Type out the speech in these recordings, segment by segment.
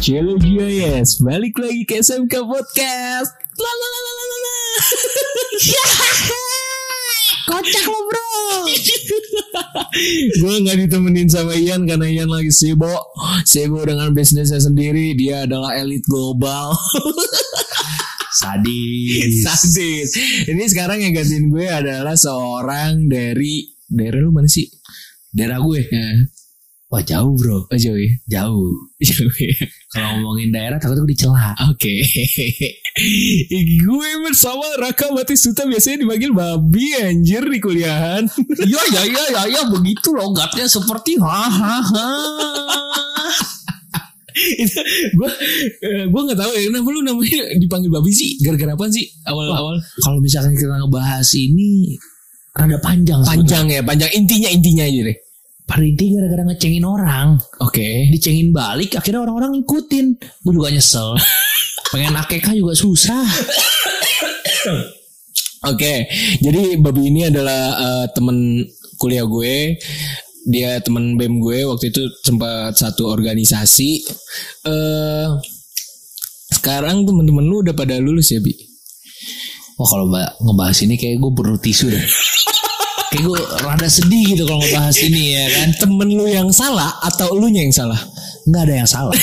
Celo GIS Balik lagi ke SMK Podcast Lalalala. Kocak lo bro. Gue gak ditemenin sama Ian Karena Ian lagi sibuk Sibuk dengan bisnisnya sendiri Dia adalah elit global Sadis. Sadis Ini sekarang yang gantiin gue adalah Seorang dari Daerah lu mana sih? Daerah gue. Ya. Wah jauh bro. Oh jauh ya? Jauh. Jauh ya? Kalau ngomongin daerah takut gue dicela. Oke. gue bersama Raka Batistuta biasanya dipanggil babi anjir di kuliahan. ya ya ya ya ya begitu logatnya seperti hahaha. gue gue nggak tahu ya kenapa lu namanya dipanggil babi sih gara-gara apa sih awal-awal Kalau misalkan kita ngebahas ini rada panjang. panjang ya panjang intinya intinya aja deh Pada intinya gara-gara ngecengin orang. oke Dicengin balik akhirnya orang-orang ngikutin. Gue juga nyesel. Pengen akekah juga susah. oke jadi babi ini adalah eh, temen kuliah gue dia temen bem gue waktu itu sempat satu organisasi eh sekarang temen-temen lu udah pada lulus ya bi Wah kalau ngebahas ini kayak gue perlu tisu deh. kayak gue rada sedih gitu kalau ngebahas ini ya kan. temen lu yang salah atau lu yang salah Nggak ada yang salah.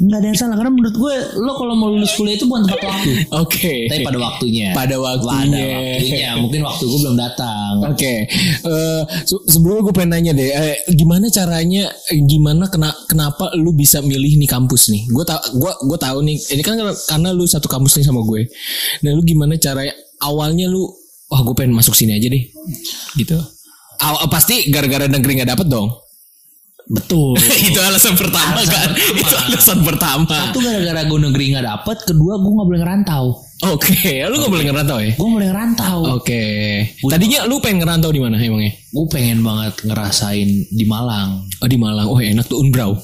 Nggak ada yang salah karena menurut gue lo kalau mau lulus kuliah itu bukan tepat waktu. oke Tapi pada waktunya. pada Pada waktunya waktunya. Mungkin waktu gue belum datang. Oke, Eh, se- sebelumnya gue pengen nanya deh, eh, gimana caranya, gimana kena, kenapa lu bisa milih nih kampus nih? Gue tau, gue gue tahu nih, ini kan karena lu satu kampus nih sama gue. Nah, lu gimana caranya? Awalnya lu, wah gue pengen masuk sini aja deh, gitu. Aw- pasti gara-gara negeri nggak dapet dong. Betul. Itu alasan pertama Alasan kan? pertama. Itu alasan pertama. Satu gara-gara gue negeri nggak dapet. Kedua gue nggak boleh ngerantau. Oke, lu nggak boleh ngerantau ya? Gue boleh ngerantau. Oke. Tadinya lu pengen ngerantau di mana emangnya? Gue pengen banget ngerasain di Malang. Oh di Malang. Oh enak tuh Unbrau.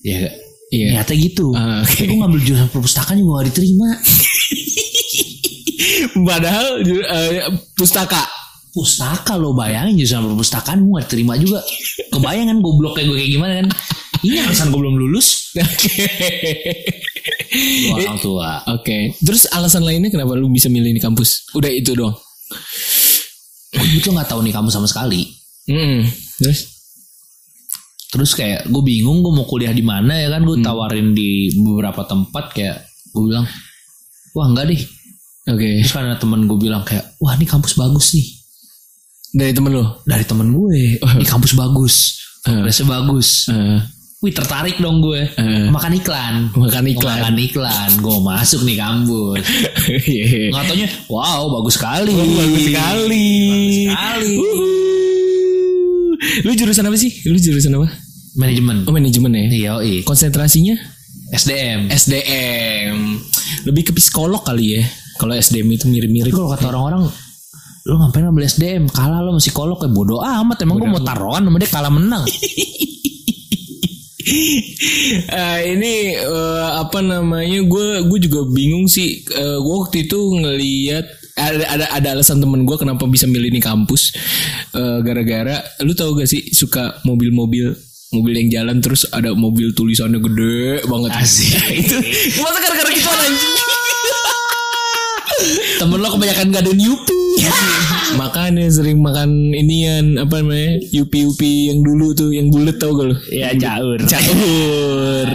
Ya Iya. Ternyata gitu. Ah, oke. Tapi gue ngambil jurusan perpustakaan juga gak diterima. Padahal eh, pustaka. Pustaka lo bayangin jurusan perpustakaan gue gak diterima juga. Kebayang kan goblok kayak gue kayak gimana kan. Ini alasan gue belum lulus. Oke. Gue orang tua. Oke. Terus alasan lainnya kenapa lu bisa milih di kampus? Udah itu doang. Gue tuh gak tahu nih kamu sama sekali. Hmm. Terus? Terus kayak gue bingung gue mau kuliah di mana ya kan. Gue tawarin di beberapa tempat kayak gue bilang. Wah enggak deh. Oke. Terus karena temen gue bilang kayak. Wah ini kampus bagus nih. Dari temen lu? Dari temen gue. Ini kampus bagus. Eh. Progresnya bagus. Eh, Wih tertarik dong gue. Eh. Makan iklan. makan iklan. Makan iklan. Gue masuk nih kampus. Nggak taunya, wow bagus sekali. Oh, bagus sekali. Bagus sekali. Uhuh. Lu jurusan apa sih? Lu jurusan apa? Manajemen. Oh manajemen ya. Iya, iya. Konsentrasinya SDM. SDM. Lebih ke psikolog kali ya. Kalau SDM itu mirip-mirip. Kalau kata orang-orang, lu ngapain ngambil SDM? Kalah lo masih psikolog kayak bodoh amat. Emang gue mau taruhan sama dia kalah menang. Eh, ini eh, apa namanya gue gue juga bingung sih Eh, gue waktu itu ngeliat ada ada ada alasan temen gue kenapa bisa milih ini kampus gara-gara lu tau gak sih suka mobil-mobil mobil yang jalan terus ada mobil tulisannya gede banget Asik. itu masa gara-gara kita anjing Temen lo kebanyakan gak ada nyupi. makanya sering makan inian apa namanya yupi yupi yang dulu tuh yang bulat tau gak lu ya caur. caur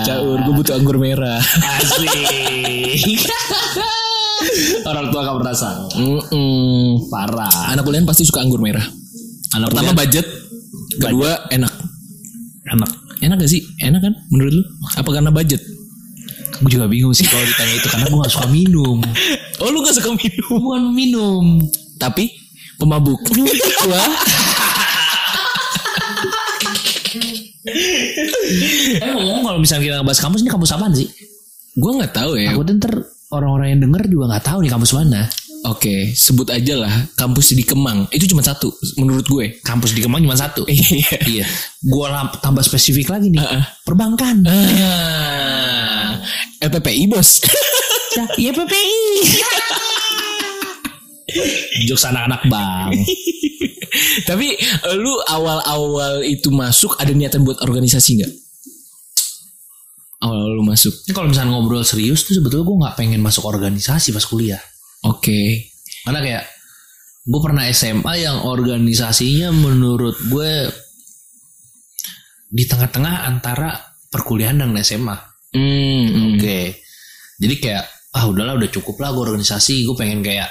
caur gue butuh anggur merah Asik. orang tua gak merasa. Mm-mm. Parah. anak kuliah pasti suka anggur merah Anak pertama budget kedua enak anak. enak gak sih enak kan menurut lu apa karena budget Gue juga bingung sih kalau ditanya itu karena gue gak suka minum. oh lu gak suka minum Gue bukan minum. tapi pemabuk wah Eh ngomong kalau misalnya kita ngebahas kampus ini kampus apaan sih? gue nggak tahu ya Aku ntar orang-orang yang denger juga nggak tahu nih kampus mana. Oke sebut aja lah kampus di Kemang itu cuma satu menurut gue Kampus di Kemang cuma satu. iya iya. Gue tambah spesifik lagi nih. Heeh. Perbankan. ah LPPI bos Ya, iya PPI. Jokes anak-anak bang. Tapi eh, lu awal-awal itu masuk ada niatan buat organisasi nggak? awal lu masuk? Kalau misalnya ngobrol serius tuh sebetulnya gue nggak pengen masuk organisasi pas kuliah. Oke. Karena kayak gue pernah SMA yang organisasinya menurut gue di tengah-tengah antara perkuliahan dan SMA. Hmm, Oke. Jadi kayak ah udahlah udah cukup lah gue organisasi. Gue pengen kayak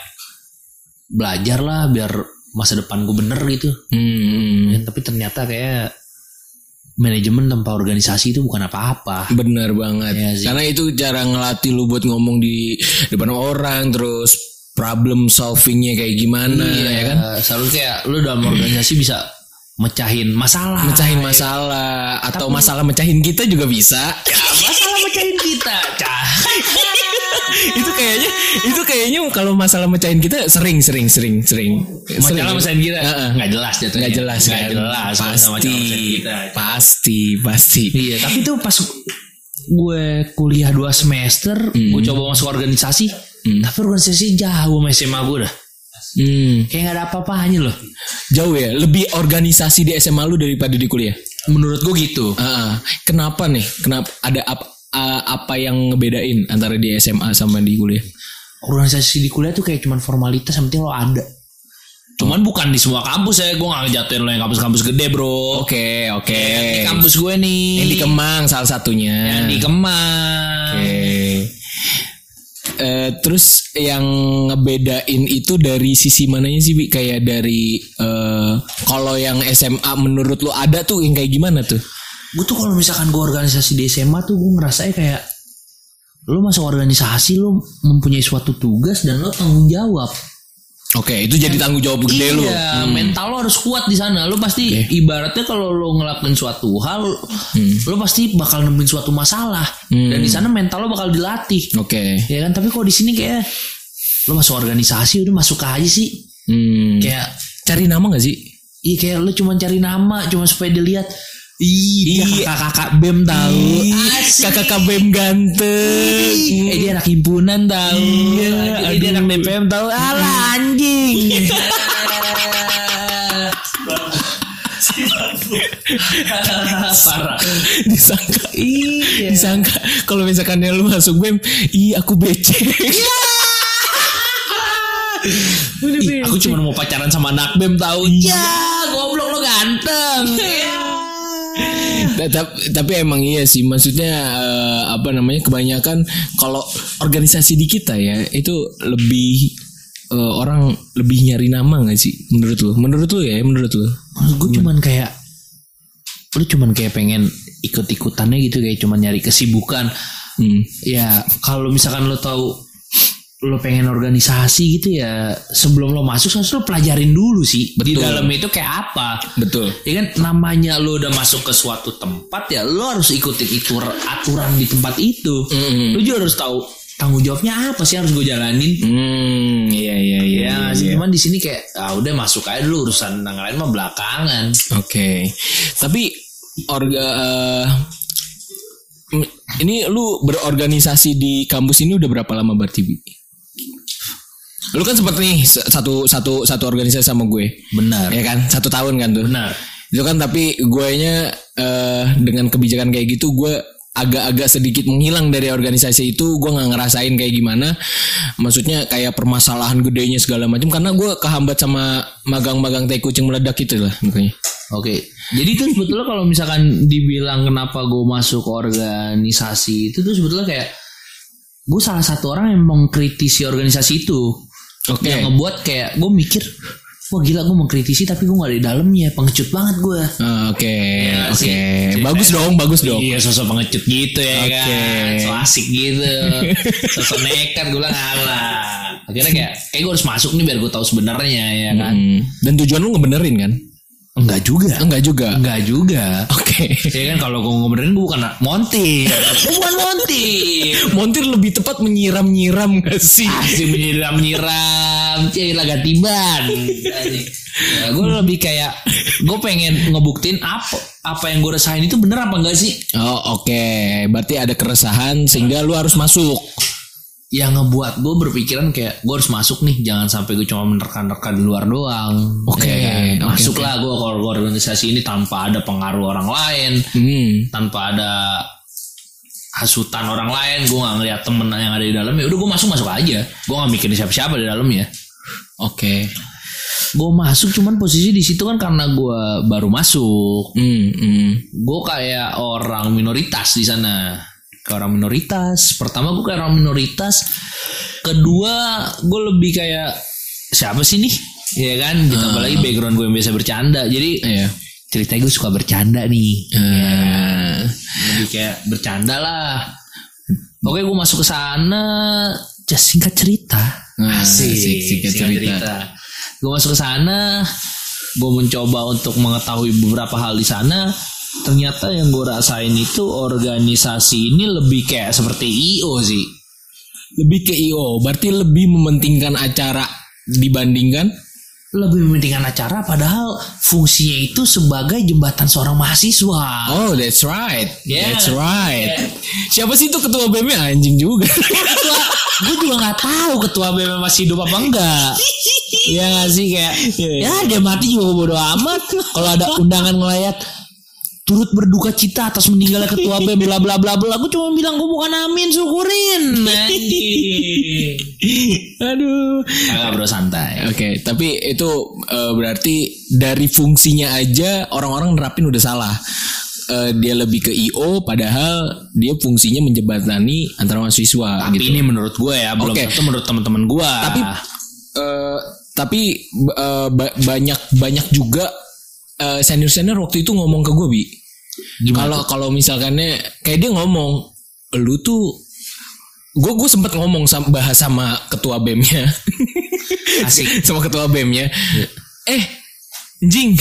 belajar lah biar masa depan gue bener gitu. Hmm, Ya, tapi ternyata kayak manajemen tanpa organisasi itu bukan apa-apa. bener banget. Iya sih. Karena itu cara ngelatih lu buat ngomong di depan orang, terus problem solvingnya kayak gimana, ya kan? Selalu kayak lu dalam organisasi bisa mecahin masalah. Mecahin masalah atau masalah mecahin kita juga bisa. Ya, masalah mecahin kita. Itu kayaknya itu kayaknya kalau masalah mecahin kita sering sering sering sering. Masalah mecahin kita. Nggak jelas jatuhnya. Nggak jelas Nggak kan? jelas. Pasti, kita. pasti, pasti. Iya, tapi tuh pas gue kuliah 2 semester, gue coba masuk organisasi, tapi organisasi jauh sama SMA gue dah. Hmm, Kayak gak ada apa-apanya loh. jauh ya. Lebih organisasi di SMA lu daripada di kuliah. Menurut gue gitu. Ah, kenapa nih? Kenapa ada apa ah, apa yang ngebedain antara di SMA sama di kuliah? Organisasi di kuliah tuh kayak cuman formalitas, yang penting lo ada. Cuman bukan di semua kampus ya, gue gak ngejatuhin lo yang kampus-kampus gede bro. Oke, oke. Di kampus gue nih. Yang di Kemang salah satunya. Yang di Kemang. Oke. Eh, terus yang ngebedain itu dari sisi mananya sih, Bi? Kayak dari eh, kalau yang SMA menurut lu ada tuh yang kayak gimana tuh? Gue tuh kalau misalkan gue organisasi di SMA tuh gue ngerasanya kayak lo masuk organisasi lo mempunyai suatu tugas dan lo tanggung jawab. Oke, itu jadi tanggung jawab gede lu. Iya, mental lo harus kuat di sana. Lo pasti ibaratnya kalau lo ngelakuin suatu hal, lo pasti bakal nemuin suatu masalah. Dan di sana mental lo bakal dilatih. Oke. Ya kan, tapi kalau di sini kayak lo masuk organisasi udah masuk aja sih. Hmm. Kayak Cari nama gak sih? Iya kayak lo cuma cari nama cuma supaya dilihat. Ih, dia Iya. kakak-kakak BEM tahu. Asik. Kakak KBM ganteng. Eh dia anak himpunan tahu. Iya, Eh, dia anak DPM tahu. Alah anjing. Parah. disangka Iya. disangka kalau misalkan lu masuk BEM ih aku becek Ih, aku cuma mau pacaran sama anak BEM tahu. Ya, goblok lo ganteng. Tapi, tapi emang iya sih. Maksudnya eh, apa namanya kebanyakan kalau organisasi di kita ya itu lebih eh, orang lebih nyari nama nggak sih? Menurut lu? Menurut lu ya menurut lu. Maksud gue cuman kayak lu cuman kayak pengen ikut-ikutannya gitu kayak cuman nyari kesibukan. hmm. Ya, kalau misalkan lo tahu lo pengen organisasi gitu ya sebelum lo masuk harus lo pelajarin dulu sih di Betul. dalam itu kayak apa betul ya kan namanya lo udah masuk ke suatu tempat ya lo harus ikutin itu aturan di tempat itu Mm-mm. lo juga harus tahu tanggung jawabnya apa sih harus gue jalanin hmm iya iya iya ya iya, sih iya. cuman di sini kayak ah udah masuk aja dulu urusan yang lain mah belakangan Oke, tapi orga m- ini lu berorganisasi di kampus ini udah berapa lama berarti? Lu kan sempet nih satu satu satu organisasi sama gue, benar. Ya kan? Satu tahun kan tuh. benar. Itu kan tapi gue nya eh, dengan kebijakan kayak gitu gue agak-agak sedikit menghilang dari organisasi itu. Gue nggak ngerasain kayak gimana. Maksudnya kayak permasalahan gedenya segala macam karena gue kehambat sama magang-magang tai kucing meledak itu lah makanya. Oke, jadi itu sebetulnya kalau misalkan dibilang kenapa gue masuk organisasi itu tuh sebetulnya kayak gue salah satu orang yang mengkritisi organisasi itu. Oke. Yang ngebuat kayak gue mikir, wah gila gue mengkritisi tapi gue gak di dalamnya, pengecut banget gue. Ah, Oke, Iya oke, bagus dong, bagus dong. Iya sosok pengecut gitu ya Oke. kan, so asik gitu, sosok nekat gue bilang alah. Akhirnya kayak, kayak gue harus masuk nih biar gue tahu sebenarnya ya kan. Hmm. Dan tujuan lu ngebenerin kan? Enggak juga. Enggak juga. Enggak juga. Oke. Ya kan kalau gue ngobrolin gue bukan montir. Gue bukan montir. Montir lebih tepat menyiram-nyiram gak sih? Asik menyiram-nyiram. Cih lah gantiban. Ya, gue lebih kayak gue pengen ngebuktiin apa apa yang gue rasain itu bener apa enggak sih? Oh, oke. Berarti ada keresahan sehingga lu harus masuk. Yang ngebuat gue berpikiran kayak gue harus masuk nih, jangan sampai gue cuma menerka-nerka di luar doang. Oke, Ya kan? oke, Masuklah gue kalau ke organisasi ini tanpa ada pengaruh orang lain, Hmm. tanpa ada hasutan orang lain gue nggak ngeliat temen yang ada di dalam ya udah gue masuk masuk aja gue nggak mikirin siapa siapa di dalamnya Oke. gue masuk cuman posisi di situ kan karena gue baru masuk Hmm, hmm. gue kayak orang minoritas di sana ke orang minoritas. Pertama gue kayak orang minoritas kedua gue lebih kayak siapa sih nih? Ya kan? Gitu apalagi background gue yang biasa bercanda. Jadi Iya. ceritanya gue suka bercanda nih. Eh, lebih kayak bercanda lah. Oke gue masuk ke sana just singkat cerita. Nah, asik, singkat cerita. gue masuk ke sana gue mencoba untuk mengetahui beberapa hal di sana ternyata yang gue rasain itu organisasi ini lebih kayak seperti IO sih lebih ke IO, berarti lebih mementingkan acara dibandingkan lebih mementingkan acara padahal fungsinya itu sebagai jembatan seorang mahasiswa Oh, that's right. Yeah. That's right. Siapa sih itu ketua BM anjing juga? ketua gue juga nggak tahu ketua BM masih hidup apa enggak ya nggak sih kayak ya dia mati juga bodo amat kalau ada undangan ngelayat turut berduka cita atas meninggalnya ketua BM bla bla bla bla gue cuma bilang gue bukan amin syukurin Aduh. Agak bro santai Oke, tapi itu eh, berarti dari fungsinya aja orang-orang nerapin udah salah. Eh, dia lebih ke IO padahal dia fungsinya menjembatani antara mahasiswa tapi gitu. ini menurut gue ya belum Oke. tentu menurut teman-teman gue Tapi eh, tapi eh, ba- banyak banyak juga senior senior waktu itu ngomong ke gue bi. Kalau kalau misalkannya kayak dia ngomong, lu tuh gue gue sempet ngomong sama bahas sama ketua BEM-nya. Asik. sama ketua BEM-nya. Eh, Jing,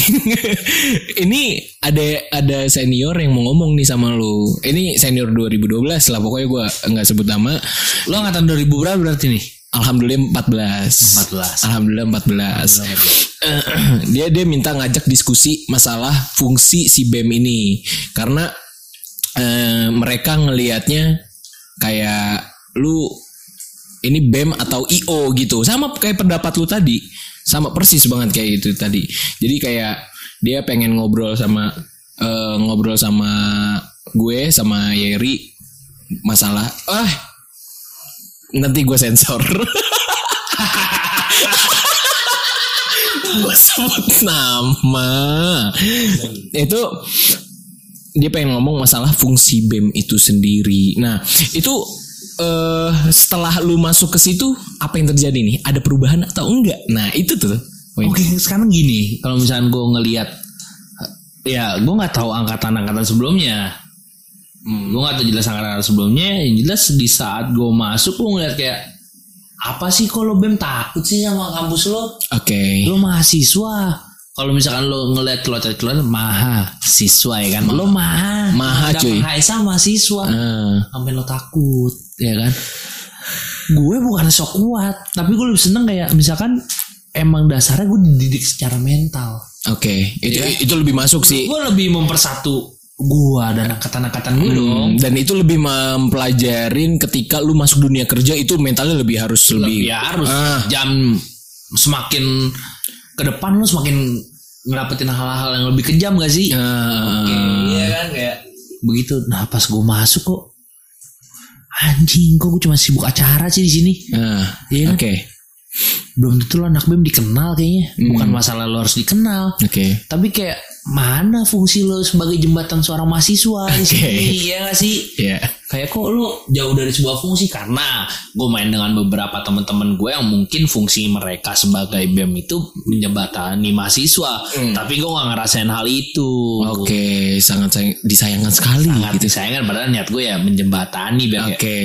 ini ada ada senior yang mau ngomong nih sama lu. Ini senior 2012 lah pokoknya gue nggak sebut nama. lo angkatan 2000 berapa berarti nih Alhamdulillah 14. 14. Alhamdulillah 14. dia dia minta ngajak diskusi masalah fungsi si BEM ini. Karena eh, mereka ngelihatnya kayak lu ini BEM atau IO gitu. Sama kayak pendapat lu tadi. Sama persis banget kayak itu tadi. Jadi kayak dia pengen ngobrol sama eh, ngobrol sama gue sama Yeri masalah ah nanti gue sensor gue sebut nama. Itu dia pengen ngomong masalah fungsi BEM itu sendiri. Nah itu eh setelah lu masuk ke situ apa yang terjadi nih? Ada perubahan atau enggak? Nah itu tuh. Oke, sekarang gini, kalau misalnya gue ngelihat, ya gue nggak tahu angkatan-angkatan sebelumnya, hmm, gue nggak tahu jelas angkatan sebelumnya. Yang jelas di saat gue masuk, gue ngeliat kayak apa sih kalau bem takut sih sama kampus lo? oke Lo mahasiswa. Kalau misalkan lo ngeliat keluar-keluar mahasiswa ya kan, lo maha, Maha, Nggak cuy. maha esa mahasiswa. Ah, sampai lo takut ya kan gue bukan sok kuat tapi gue lebih seneng kayak misalkan emang dasarnya gue dididik secara mental oke itu Iya. itu lebih masuk sih gue lebih mempersatu gue dan angkatan-angkatan gue dong Hmm, dan itu lebih mempelajarin ketika lu masuk dunia kerja itu mentalnya lebih harus lebih, ya harus Ah. jam semakin ke depan lo semakin ngedapetin hal-hal yang lebih kejam gak sih Ah, Iya kan kayak begitu. Nah pas gue masuk kok anjing kok gue cuma sibuk acara sih di sini. ah, Iya kan? oke Belum tentu lo anak BEM dikenal kayaknya. Bukan masalah lo harus dikenal. oke Tapi kayak mana fungsi lo sebagai jembatan seorang mahasiswa sini? Iya gak sih? ya Kayak kok lo jauh dari sebuah fungsi karena gue main dengan beberapa teman-teman gue yang mungkin fungsi mereka sebagai BEM itu menjembatani mahasiswa. Tapi gue gak ngerasain hal itu. oke sangat sayang- disayangkan sekali sangat gitu disayangkan padahal niat gue ya menjembatani kayak, oke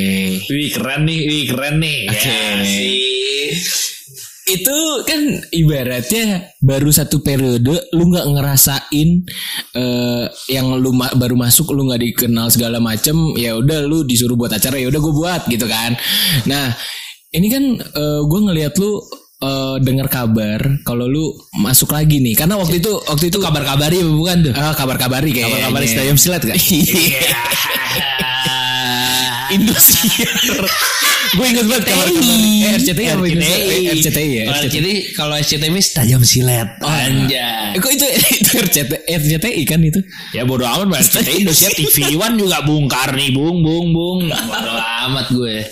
wih keren nih wih keren nih Oke. Ya sih. Itu kan ibaratnya baru satu periode lu nggak ngerasain eh, yang lu ma- baru masuk lu nggak dikenal segala macem ya udah lu disuruh buat acara ya udah gue buat gitu kan. Nah ini kan gue ngelihat lu eh, dengar kabar kalau lu masuk lagi nih. Karena waktu itu waktu itu kabar-kabari apa bukan tuh? Ah, kabar-kabari kayaknya. Kabar-kabari Stadium Silat kan? Iya. Gue inget banget kabar Eh, RCTI apa Indosiar? Eh, RCTI ya. Kalau RCTI. jadi kalau SCTV tajam silet. Oh, Anjay. Kok itu itu RCTI, RCTI kan itu? Ya bodo amat Mbak RCTI Indosiar TV One juga bungkar nih bung bung bung. Bodo amat gue.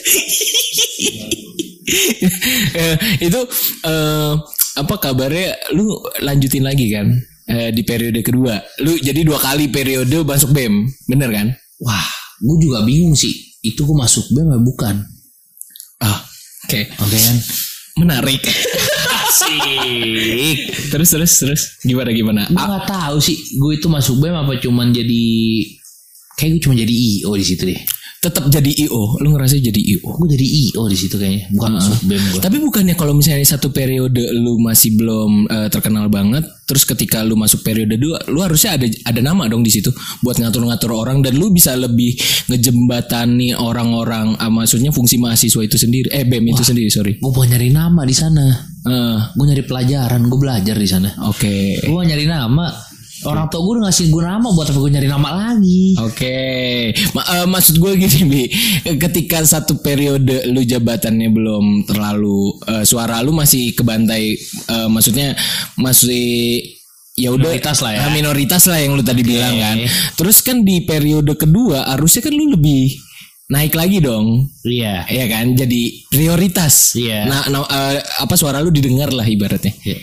Eh, itu eh, apa kabarnya lu lanjutin lagi kan di periode kedua lu jadi dua kali periode masuk bem bener kan Wah, gue juga bingung sih. Itu gue masuk BEM bukan? Ah oke Oke kan? menarik Asik. terus terus terus gimana gimana Gue Ah, gak tahu sih. Gue itu masuk BEM apa cuman jadi kayak gue cuma jadi IO di situ deh. Tetap jadi io lu ngerasa jadi io Gue jadi IO di situ kayaknya, bukan BEM gue. tapi bukannya kalau misalnya satu periode lu masih belum eh, terkenal banget terus ketika lu masuk periode dua lu harusnya ada ada nama dong di situ buat ngatur-ngatur orang dan lu bisa lebih ngejembatani orang-orang ah, maksudnya fungsi mahasiswa itu sendiri eh bem itu sendiri sorry Gue mau nyari nama di sana. Eh, Gue nyari pelajaran, gue belajar di sana. Oke. Gue nyari nama. Orang tua gue udah ngasih gue nama buat apa gue nyari nama lagi. Oke. Ma- eh, maksud gue gini bi, ketika satu periode lu jabatannya belum terlalu eh, suara lu masih kebantai, eh, maksudnya masih ya udah Minoritas lah ya. Minoritas lah yang lu tadi bilang kan. Terus kan di periode kedua harusnya kan lu lebih naik lagi dong. Iya. Iya kan, jadi prioritas. Iya. Nah, nah, eh, apa suara lu didengar lah ibaratnya. Iya.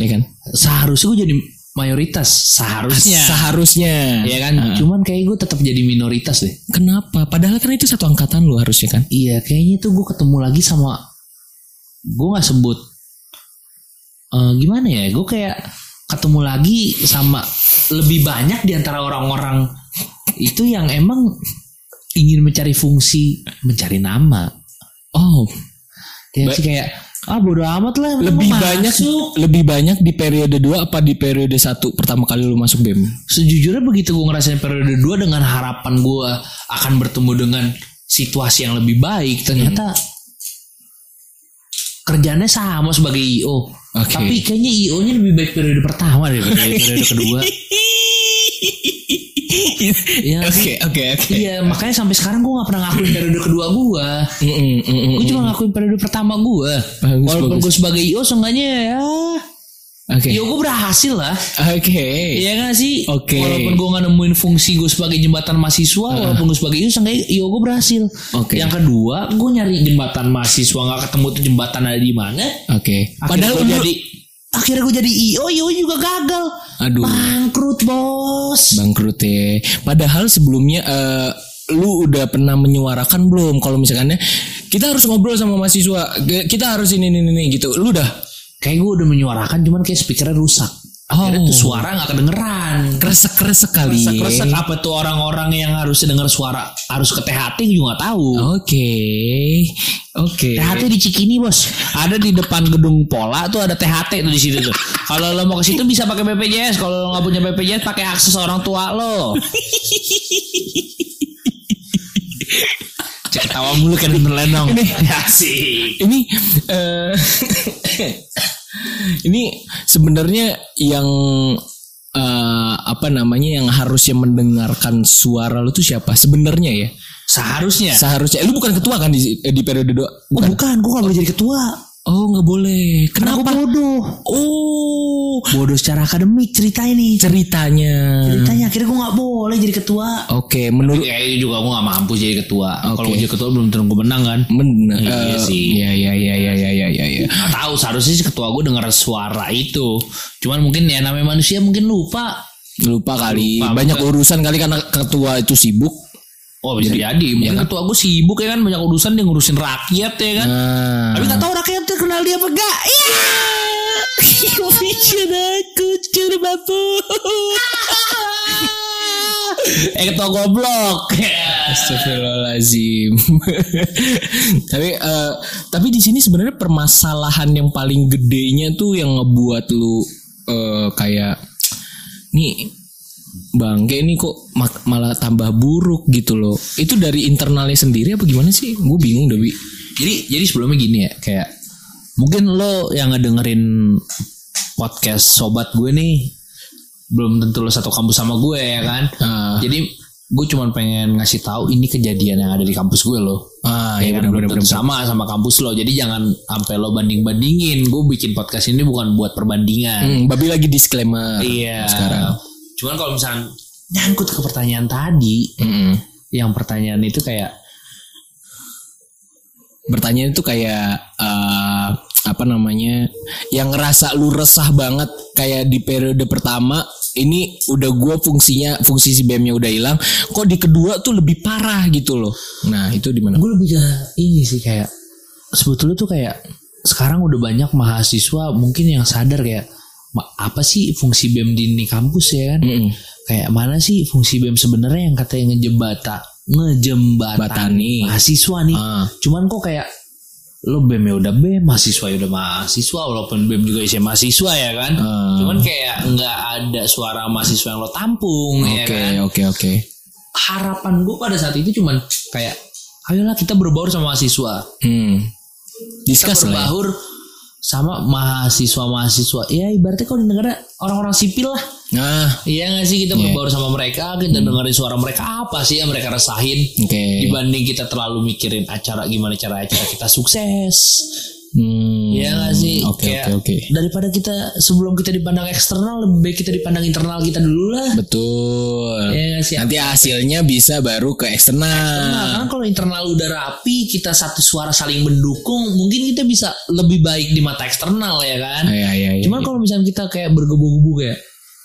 Iya kan? Seharusnya gue jadi mayoritas. Seharusnya. Seharusnya. Iya kan? Cuman kayak gue tetap jadi minoritas deh. Kenapa? Padahal kan itu satu angkatan lu harusnya kan. Iya, kayaknya tuh gue ketemu lagi sama gue nggak sebut eh, gimana ya? Gue kayak ketemu lagi sama lebih banyak di antara orang-orang itu yang emang ingin mencari fungsi, mencari nama. Oh, Kayak sih kayak ah bodo amat lah. lebih banyak masuk. lebih banyak di periode 2 apa di periode 1 pertama kali lu masuk BEM? Sejujurnya begitu gue ngerasain periode 2 dengan harapan gue akan bertemu dengan situasi yang lebih baik, ternyata kerjanya sama sebagai IO. Oke. Tapi kayaknya IO-nya lebih baik periode pertama daripada periode kedua. Iya Oke, oke, oke. Iya, makanya sampai sekarang gue gak pernah ngakuin periode kedua gue. Mm-mm, mm-mm. Gue cuma ngakuin periode pertama gue. Bagus, Walaupun gue sebagai IO, seenggaknya ya Oke. IO gue berhasil lah. Oke. Iya gak sih? Oke. Walaupun gue gak nemuin fungsi gue sebagai jembatan mahasiswa, walaupun gue sebagai IO, seenggaknya IO gue berhasil. Oke. Yang kedua, gue nyari jembatan mahasiswa gak ketemu tuh jembatan ada di mana. Oke. Akhirnya Padahal gue jadi akhirnya gue jadi IO, IO juga gagal. Aduh. Bangkrut bos. bangkrut ya. Padahal sebelumnya eh, lu udah pernah menyuarakan belum kalau misalkannya kita harus ngobrol sama mahasiswa, kita harus ini ini ini gitu. Lu udah Kayak gue udah menyuarakan, cuman kayak speakernya rusak. Akhirnya Oh. tuh suara gak kedengeran. kresek-kresek kali. Kresek apa tuh orang-orang yang harusnya dengar suara harus ke THT juga gak tahu. Oke. Oke. THT di Cikini bos, ada di depan gedung Pola tuh ada THT tuh di situ tuh. Kalau lo mau ke situ bisa pakai BPJS, kalau lo nggak punya BPJS pakai akses orang tua lo. Cek ketawa mulu kan lenong. Ini asik. ini eh, ini sebenarnya yang eh, apa namanya yang harusnya mendengarkan suara lu tuh siapa? Sebenarnya ya? Seharusnya. seharusnya. Eh, lu bukan ketua kan di, eh, di periode dua Oh, bukan, gue gak boleh jadi ketua. oh nggak boleh. Karena kenapa? bodoh. oh Bodoh secara akademik cerita ini. ceritanya Ceritanya akhirnya gue gak boleh jadi ketua. oke menurut Kayaknya juga gue gak mampu jadi ketua. Kalau Oke. gue jadi ketua belum tentu gue menang kan. bener Iya eh, sih. ya ya ya ya ya ya ya ya Gak tahu seharusnya sih ketua gue dengar suara itu. Cuman mungkin ya namanya manusia mungkin lupa. lupa kali Lupa, banyak bukan. urusan kali karena ketua itu sibuk Oh bisa jadi. Mungkin ketua gue sibuk ya kan banyak urusan dia ngurusin rakyat ya kan. nah Tapi gak tahu rakyat kenal dia apa enggak. Iya. Vision aku cerbabut eh ketua goblok. Astagfirullahaladzim. tapi eh, tapi di sini sebenarnya permasalahan yang paling gedenya tuh yang ngebuat lu eh, kayak nih bangke ini kok mak- malah tambah buruk gitu loh. Itu dari internalnya sendiri apa gimana sih? Gue bingung Dewi. jadi jadi sebelumnya gini ya kayak mungkin lo yang ngedengerin podcast sobat gue nih belum tentu lo satu kampus sama gue ya kan. Ah. Jadi gue cuman pengen ngasih tahu ini kejadian yang ada di kampus gue loh Ah, ya iya kan benar belum tentu sama sama kampus lo jadi jangan sampai lo banding bandingin gue bikin podcast ini bukan buat perbandingan Hmm, babi lagi disclaimer. iya sekarang. cuman kalau misalnya nyangkut ke pertanyaan tadi Mm-mm. yang pertanyaan itu kayak Bertanyaan itu kayak eh, apa namanya? Yang ngerasa lu resah banget kayak di periode pertama ini udah gua fungsinya fungsi si BM-nya udah hilang, kok di kedua tuh lebih parah gitu loh. Nah, itu di mana? gue lebih ke ini sih kayak sebetulnya tuh kayak sekarang udah banyak mahasiswa mungkin yang sadar kayak "Ma- apa sih fungsi BEM di ini kampus ya kan Mm-mm. kayak mana sih fungsi BEM sebenarnya yang katanya ngejembata ngejembatani Batani. mahasiswa nih Ah. cuman kok kayak lo BEM ya udah BEM mahasiswa ya udah mahasiswa walaupun BEM juga isi mahasiswa ya kan Ah. cuman kayak nggak ada suara mahasiswa yang lo tampung ya Oke, kan oke, oke. harapan gue pada saat itu cuman kayak ayolah kita berbaur sama mahasiswa Hmm. kita Discuss lah. ya. Sama mahasiswa-mahasiswa. Ya ibaratnya kalau di negara orang-orang sipil lah. Nah, iya gak sih? Kita Iya. berbaur sama mereka kita dengerin suara mereka. Apa sih yang mereka rasain oke. dibanding kita terlalu mikirin acara gimana cara acara kita sukses Hmm. Iya gak sih Oke, Kayak oke, oke. daripada kita sebelum kita dipandang eksternal lebih baik kita dipandang internal kita dulu lah Betul. Iya gak sih Nanti hasilnya bisa baru ke Nah, eksternal. kan kalau internal udah rapi, kita satu suara saling mendukung, mungkin kita bisa lebih baik di mata eksternal ya kan. Iya, iya, iya. Cuman kalau misalnya kita kayak bergebu-gebu kayak,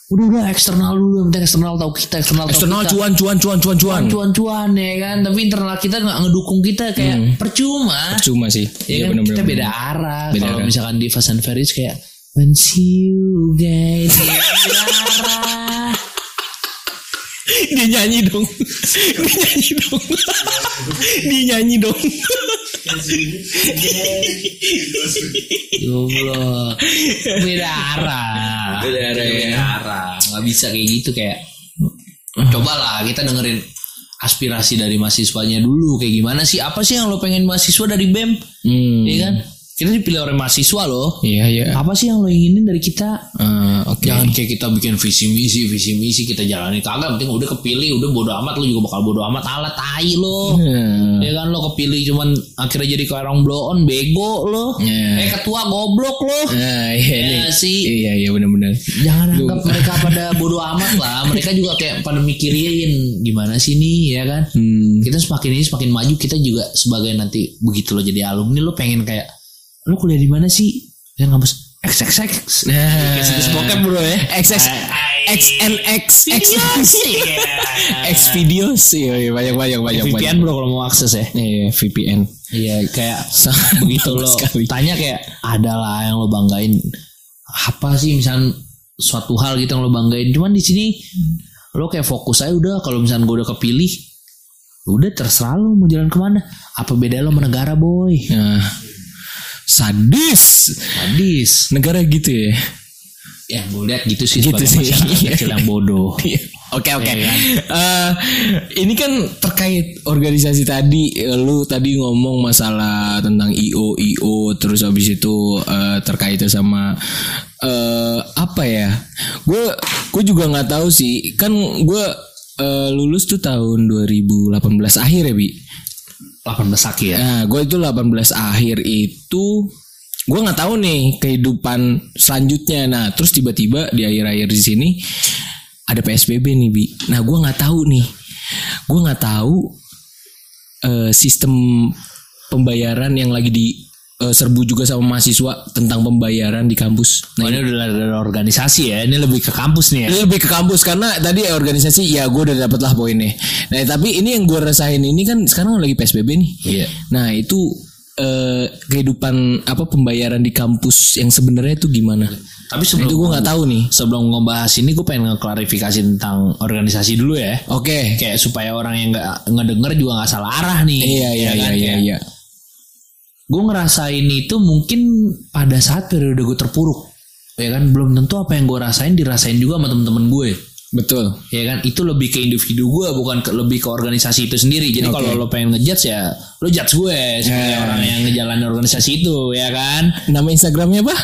udah udah eksternal dulu, yang penting eksternal tahu kita, eksternal tahu eksternal kita. cuan, cuan, cuan, cuan, cuan. cuan-cuan ya kan, tapi internal kita nggak ngedukung kita kayak percuma. Cuma sih. Ya kan kita beda arah. Beda Kalau arah. misalkan di Fast and Furious kayak When you guys. Dia nyanyi dong. Dia nyanyi dong. Dia nyanyi dong. Goblok. Beda arah. Beda arah, Beda ya. arah. Nggak bisa kayak gitu kayak. Cobalah kita dengerin aspirasi dari mahasiswanya dulu kayak gimana sih? Apa sih yang lo pengen mahasiswa dari BEM? Hmm. Iya kan? Kita dipilih oleh mahasiswa loh. Iya, iya. Apa sih yang lo inginin dari kita? Eh, Oke. Jangan kayak kita bikin visi misi, visi misi kita jalani kagak. Penting udah kepilih, udah bodo amat lo juga bakal bodo amat. Alat tai lo. Hmm. Ya kan lo kepilih cuman akhirnya jadi kayak orang blow on bego lo. Iya. Eh ketua goblok lo. Nah, iya Ya nih. sih. Iya, iya benar-benar. Jangan anggap mereka pada bodo amat lah. Mereka juga kayak pada mikirin gimana sih nih ya kan. Hmm. Kita semakin ini semakin maju kita juga sebagai nanti begitu lo jadi alumni lo pengen kayak lo kuliah di mana sih? Yang kampus XXX. Nah, Kayak situs bokep bro ya. XX XNX X X videos iya iya, banyak banyak banyak VPN banyak. bro kalau mau akses ya. Iya VPN. Iya kayak begitu lo sekali. tanya kayak ada lah yang lo banggain apa sih misalnya suatu hal gitu yang lo banggain cuman di sini lo kayak fokus aja udah kalau misalnya gue udah kepilih udah terserah lo mau jalan ke mana apa beda lo sama negara boy Nah, sadis. hadis Negara gitu ya. ya gue lihat gitu sih Gitu sih. kecil yang bodoh Iya. Oke oke. Iya kan? Eh, ini kan terkait organisasi tadi, eh, lu tadi ngomong masalah tentang IO IO, terus habis itu eh, terkait sama eh, apa ya? Gue gue juga nggak tahu sih. Kan gue eh, lulus tuh tahun 2018 akhir ya bi. 18 saki ya Nah, gue itu 18 akhir itu gue nggak tahu nih kehidupan selanjutnya. Nah, terus tiba-tiba di akhir-akhir di sini ada PSBB nih, Bi. Nah, gue nggak tahu nih. Gue nggak tahu eh, sistem pembayaran yang lagi di eh, serbu juga sama mahasiswa tentang pembayaran di kampus. Nah, ini udah ada organisasi ya ini lebih ke kampus nih ya Ini lebih ke kampus karena tadi organisasi ya gue udah dapet lah poinnya. Nah tapi ini yang gue rasain ini kan sekarang lagi psbb nih. Iya. Nah itu eh, kehidupan apa pembayaran di kampus yang sebenarnya itu gimana? tapi Nah, sebelum itu gue nggak tahu nih. sebelum ngebahas ini gue pengen ngeklarifikasi tentang organisasi dulu ya Oke. kayak supaya orang yang nggak ngedenger juga nggak salah arah nih Iya iya Ya iya kan? iya iya. Gue ngerasain itu mungkin pada saat periode gue terpuruk ya kan belum tentu apa yang gue rasain dirasain juga sama temen-temen gue Betul. ya kan itu lebih ke individu gue bukan ke, lebih ke organisasi itu sendiri jadi Oke. kalau lo pengen ngejudge ya lo judge gue sebagai Ya. orang yang ngejalanin organisasi itu ya kan Nama Instagramnya apa?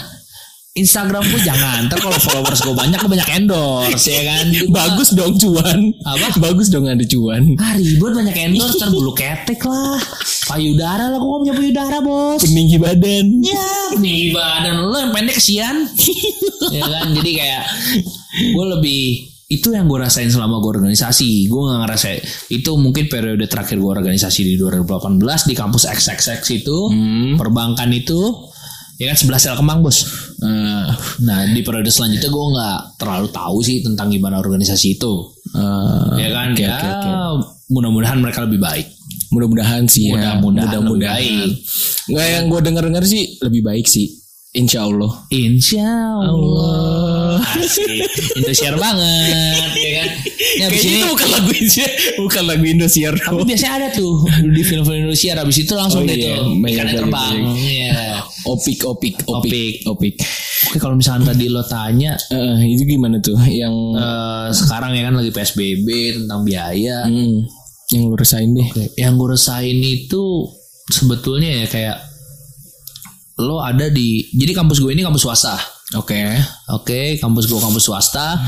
Instagram gue jangan ntar kalau followers gue banyak gue banyak endorse ya kan Bagus dong cuan. Apa? Bagus dong ada cuan. ah ribut banyak endorse ntar bulu ketek lah payudara lah gue gak punya payudara bos Peninggi badan. ya nih badan lo yang pendek kesian ya kan jadi kayak gue lebih itu yang gue rasain selama gue organisasi gue nggak ngerasain itu mungkin periode terakhir gue organisasi di 2018 di kampus XXX itu Hmm. perbankan itu ya kan sebelah sel kembang bos Eh, nah di periode selanjutnya gue nggak terlalu tahu sih tentang gimana organisasi itu eh, ya kan oke, ya oke, oke. mudah-mudahan mereka lebih baik Mudah-mudahan sih ya. Mudah-mudahan lebih baik. Nggak yang gue denger-denger sih lebih baik sih. Insya Allah. Insya Allah. Asik. Indosiar banget, ya kan? Ya, Kayaknya ini, itu bukan lagu Indonesia, bukan lagu Indosiar. tapi biasanya ada tuh di film-film Indosiar. Abis itu langsung Oh, deh iya. tuh banyak, terbang. Iya. Opik, opik, opik, opik. Oke, kalau misalnya tadi lo tanya Eh, itu gimana tuh? Yang eh, sekarang ya kan lagi PSBB tentang biaya. hmm, yang lu rasain deh. Yang gue rasain itu sebetulnya ya kayak lo ada di jadi kampus gue ini kampus swasta. Oke. Oke, kampus gue kampus swasta.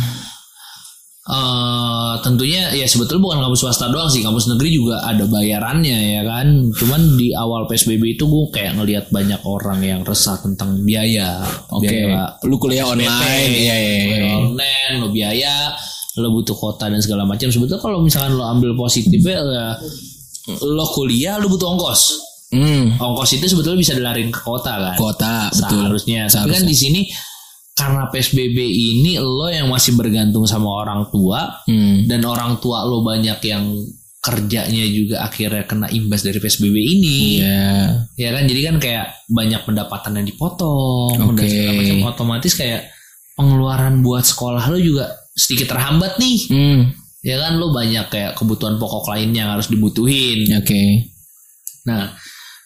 eh tentunya ya sebetulnya bukan kampus swasta doang sih, kampus negeri juga ada bayarannya ya kan. Cuman di awal PSBB itu gue kayak ngelihat banyak orang yang resah tentang biaya. Oke. Biaya Lu kuliah online. Iya, iya, iya. Biaya online, lo biaya, lo butuh kota dan segala macam. Sebetulnya kalau misalkan lo ambil positifnya ya, lo kuliah lo butuh ongkos. Hmm, Ongkos itu sebetulnya bisa dilarin ke kota kan kota betul. seharusnya. Tapi kan Seharusnya. di sini karena PSBB ini lo yang masih bergantung sama orang tua Hmm. dan orang tua lo banyak yang kerjanya juga akhirnya kena imbas dari PSBB ini. Iya. Ya kan jadi kan kayak banyak pendapatan yang dipotong dan Oke. segala macam otomatis kayak pengeluaran buat sekolah lo juga sedikit terhambat nih. Hmm. Ya kan lo banyak kayak kebutuhan pokok lainnya yang harus dibutuhin. Oke. Nah,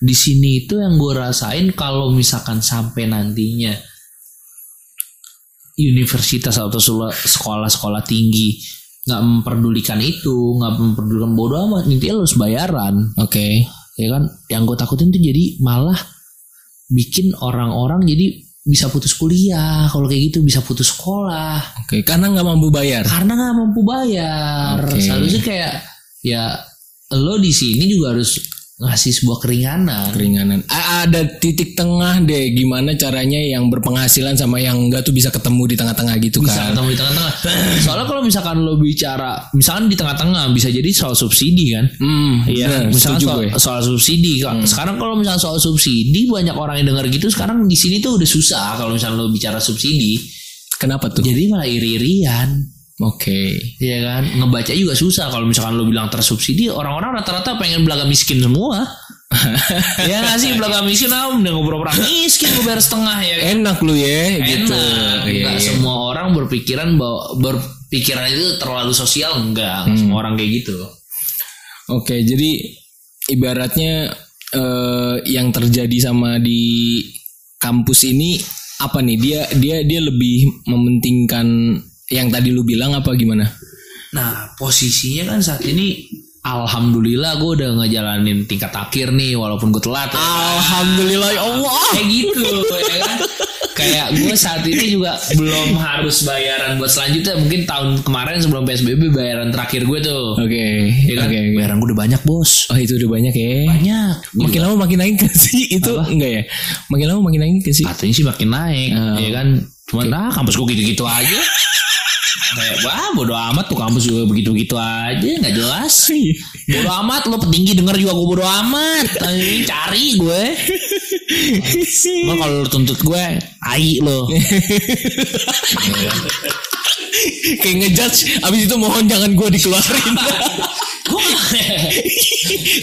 di sini itu yang gue rasain kalau misalkan sampai nantinya universitas atau sekolah-sekolah tinggi nggak memperdulikan itu, nggak memperdulikan bodoh amat, intinya lo harus bayaran, Oke. ya kan? Yang gue takutin tuh jadi malah bikin orang-orang jadi bisa putus kuliah, kalau kayak gitu bisa putus sekolah, Oke, karena nggak mampu bayar. karena nggak mampu bayar. Oke. Seharusnya kayak ya lo di sini juga harus ngasih sebuah keringanan. Keringanan. A- ada titik tengah deh gimana caranya yang berpenghasilan sama yang enggak tuh bisa ketemu di tengah-tengah gitu bisa kan. ketemu di tengah-tengah. Soalnya kalau misalkan lo bicara, misalkan di tengah-tengah bisa jadi soal subsidi kan. Hmm, Iya, bener, misalkan soal, gue. Hmm. soal subsidi. Kak. Sekarang kalau misalkan soal subsidi banyak orang yang dengar gitu. Sekarang di sini tuh udah susah kalau misalkan lo bicara subsidi. Kenapa tuh? Jadi malah iri-irian. Oke. Iya kan, ngebaca juga susah kalau misalkan lo bilang tersubsidi, orang-orang rata-rata pengen belaga miskin semua. ya nggak sih belaga miskin, ah, udah ngobrol orang miskin gue bayar setengah ya kan. Enak lu ya gitu. Enak. Iya, iya. semua orang berpikiran bahwa berpikiran itu terlalu sosial enggak. Nggak Hmm. semua orang kayak gitu. Oke, jadi ibaratnya eh, yang terjadi sama di kampus ini apa nih? Dia dia dia lebih mementingkan yang tadi lu bilang apa gimana? Nah, posisinya kan saat ini Alhamdulillah gue udah ngejalanin tingkat akhir nih walaupun gue telat. ya. Alhamdulillah ya Allah. Kayak gitu ya kan. Kayak gue saat ini juga belum harus bayaran buat selanjutnya. Mungkin tahun kemarin sebelum PSBB bayaran terakhir gue tuh. Oke, Ya kan? oke, oke. Bayaran gue udah banyak bos. Oh itu udah banyak ya. Banyak. Makin lama makin naik gak sih itu? Enggak ya? Makin lama makin naik gak sih? katanya sih makin naik Oh. ya kan cuman ah kampus gue gitu-gitu aja kayak wah bodo amat tuh kampus juga begitu-begitu aja nggak jelas. Bodo amat lo petinggi denger juga gue bodo amat. Cari gue. Emang kalau lo tuntut gue ai lo. Kayak ngejudge Abis itu mohon jangan gue dikeluarin.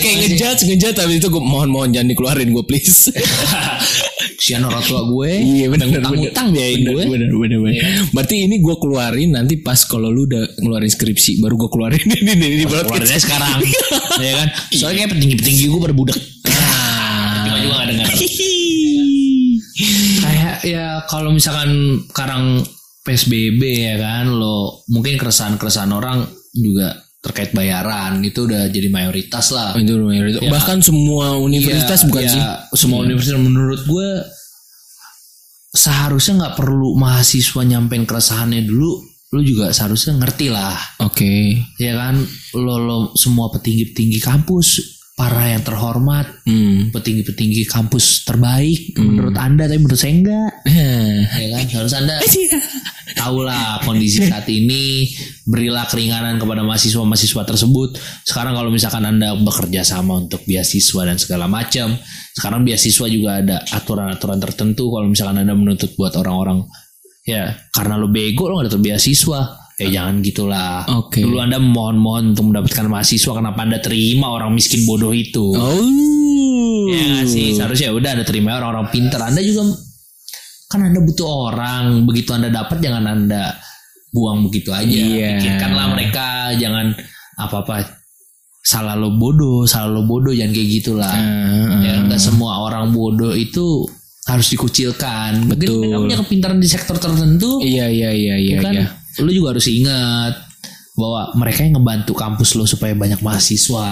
Kayak ngejudge Ngejudge Abis itu gue mohon mohon jangan dikeluarin gue please kesian orang tua gue Iya benar benar utang biayain Benar, gue. Benar benar benar. Berarti ini gue keluarin nanti pas kalau lu udah ngeluarin skripsi baru gue keluarin. Ini ini ini keluar podcast. dari sekarang. Ya kan? Soalnya kayak petinggi-petinggi gue berbudak. Cuma juga gak dengar. Kayak ya kalau misalkan sekarang PSBB ya kan lo mungkin keresahan-keresahan orang juga terkait bayaran itu udah jadi mayoritas lah Itu mayoritas. Bahkan semua universitas Iya, bukan iya, sih? semua universitas menurut gue seharusnya nggak perlu mahasiswa nyampein keresahannya dulu lu juga seharusnya ngerti lah Oke. ya kan lo lo semua petinggi-petinggi kampus para yang terhormat Hmm. petinggi-petinggi kampus terbaik menurut anda tapi menurut saya enggak Eh. Ya kan? Harus anda tahulah kondisi saat ini berilah keringanan kepada mahasiswa-mahasiswa tersebut. Sekarang kalau misalkan anda bekerja sama untuk beasiswa dan segala macam sekarang beasiswa juga ada aturan-aturan tertentu kalau misalkan anda menuntut buat orang-orang. Ya karena lo bego lo gak beasiswa. Ya jangan gitulah. Oke. dulu anda mohon-mohon untuk mendapatkan mahasiswa kenapa anda terima orang miskin bodoh itu? Oh. Ya sih? Seharusnya udah ada terima orang-orang pintar. Anda juga kan Anda butuh orang. Begitu Anda dapat jangan Anda buang begitu aja. Iya. Pikirkanlah mereka jangan apa-apa salah lo bodoh, salah lo bodoh jangan kayak gitulah. Ah, Ya nggak semua orang bodoh itu harus dikucilkan. Mungkin Betul. mereka punya kepintaran di sektor tertentu. Iya iya iya iya kan iya. lu juga harus ingat bahwa mereka yang ngebantu kampus lo supaya banyak mahasiswa.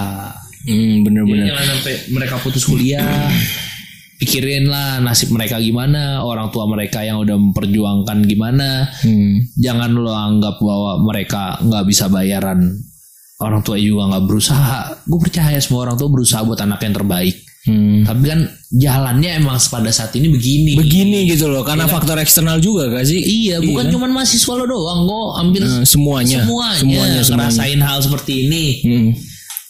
Hmm, bener-bener. Jangan sampai mereka putus kuliah. Pikirin lah nasib mereka gimana, orang tua mereka yang udah memperjuangkan gimana. Hmm. Jangan lo anggap bahwa mereka nggak bisa bayaran. Orang tua juga nggak berusaha. Gue percaya semua orang tua berusaha buat anak yang terbaik. Hmm. Tapi kan jalannya emang pada saat ini begini. Begini gitu loh, karena faktor eksternal juga gak sih? Iya, bukan cuma mahasiswa lo doang, kok hampir Eh, semuanya, semuanya, semuanya, semuanya. ngerasain hal seperti ini. Hmm,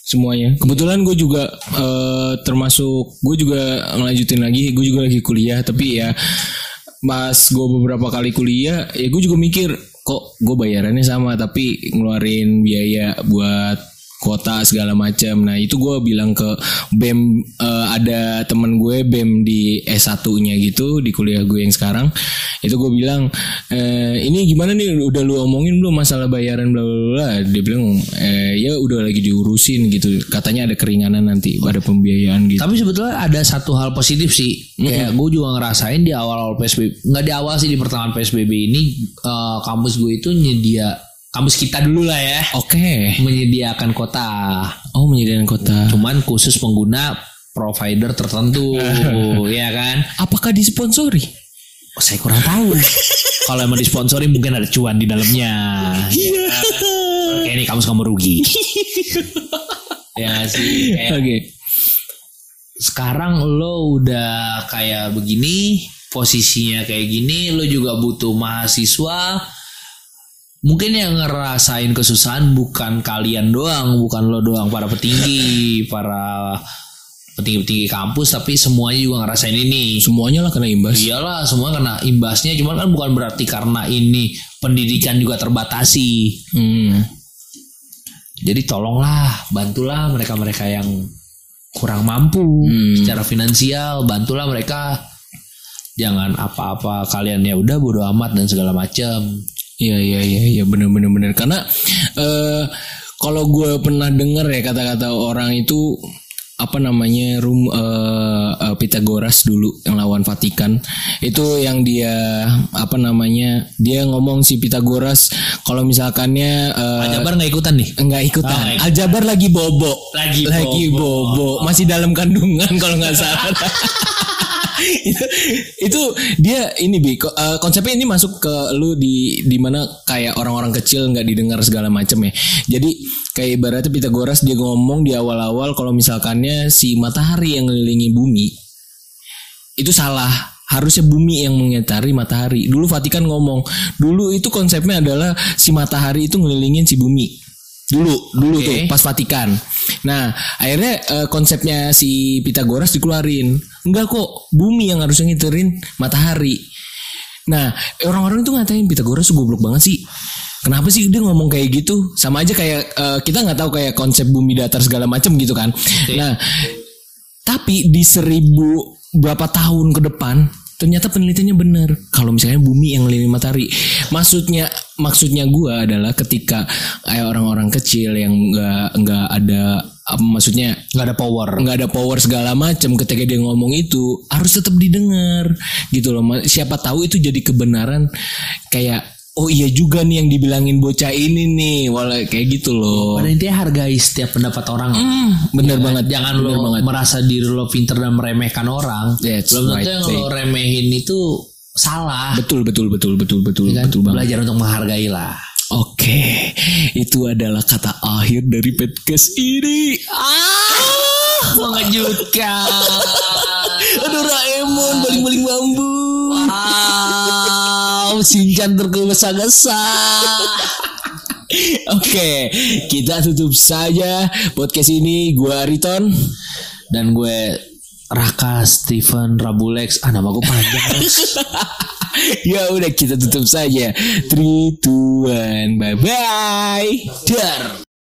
semuanya. Kebetulan gue juga eh, termasuk gue juga ngelanjutin lagi. Gue juga lagi kuliah, tapi ya pas gue beberapa kali kuliah, ya gue juga mikir kok gue bayarannya sama, tapi ngeluarin biaya buat kota segala macam. Nah itu gue bilang ke bem eh, ada temen gue bem di S1-nya gitu di kuliah gue yang sekarang. Itu gue bilang eh, ini gimana nih udah lu omongin belum masalah bayaran bla bla bla. Dia bilang eh, ya udah lagi diurusin gitu. Katanya ada keringanan nanti ada pembiayaan gitu. Tapi sebetulnya ada satu hal positif sih. Kayak gue juga ngerasain di awal-awal PSBB, nggak di awal sih di pertengahan PSBB ini eh, kampus gue itu nyedia kampus kita dulu lah ya Oke. menyediakan kota. Oh menyediakan kota. Cuman khusus pengguna provider tertentu, ya kan? Apakah disponsori? Oh, saya kurang tahu. Kalau emang disponsori mungkin ada cuan di dalamnya. Kayak ini kampus kamu rugi. ya sih. Oke. sekarang lo udah kayak begini posisinya kayak gini lo juga butuh mahasiswa mungkin yang ngerasain kesusahan bukan kalian doang bukan lo doang para petinggi para petinggi-petinggi kampus tapi semuanya juga ngerasain ini Semuanya lah kena imbas. iyalah semua kena imbasnya cuman kan bukan berarti karena ini pendidikan juga terbatasi Hmm. jadi tolonglah bantulah mereka-mereka yang kurang mampu Hmm. secara finansial bantulah mereka jangan apa-apa kalian ya udah bodo amat dan segala macam Iya iya iya iya bener bener bener. Karena eh kalau gue pernah dengar ya kata-kata orang itu apa namanya rum eh, eh, Pythagoras dulu yang lawan Vatikan itu yang dia apa namanya dia ngomong si Pythagoras kalau misalkannya eh, Jabar nggak ikutan nih? Enggak ikutan. Oh, nggak Aljabar lagi bobo. Lagi lagi bobo, masih dalam kandungan kalau nggak salah itu, itu dia ini bi eh, konsepnya ini masuk ke lu di di mana kayak orang-orang kecil nggak didengar segala macam ya. Jadi kayak ibaratnya Pythagoras dia ngomong di awal-awal kalau misalkannya si matahari yang ngelilingi bumi itu salah. Harusnya bumi yang mengitari matahari. Dulu Vatikan ngomong dulu itu konsepnya adalah si matahari itu ngelilingin si bumi dulu dulu Oke. tuh pas Vatikan nah akhirnya eh, konsepnya si Pythagoras dikeluarin enggak kok bumi yang harusnya ngiterin matahari nah orang-orang itu ngatain Pythagoras tuh goblok banget sih Kenapa sih dia ngomong kayak gitu? Sama aja kayak eh, kita nggak tahu kayak konsep bumi datar segala macam gitu kan. Nah, tapi di seribu berapa tahun ke depan ternyata penelitiannya benar. Kalau misalnya bumi yang ngelilingi matahari maksudnya maksudnya gua adalah ketika kayak orang-orang kecil yang nggak nggak ada apa maksudnya nggak ada power. nggak ada power segala macam ketika dia ngomong itu harus tetap didengar gitu loh. Siapa tahu itu jadi kebenaran kayak oh iya juga nih yang dibilangin bocah ini nih walau kayak gitu loh pada intinya hargai setiap pendapat orang Hmm, bener banget jangan bener lo banget merasa diri lo pinter dan meremehkan orang That's belum tentu right, yang babe. lo remehin itu salah. Betul betul betul betul betul Kan? betul banget. Belajar untuk menghargai lah. Oke, itu adalah kata akhir dari podcast ini. Ah, Mengejutkan. aduh Raemon baling-baling bambu. Wow, Shinchan tergesa-gesa. Oke, kita tutup saja podcast ini. Gua Riton. Dan gue Raka Steven Rabulex. Ah nama gue panjang. ya udah kita tutup saja. 3 2 1 bye bye. Dar.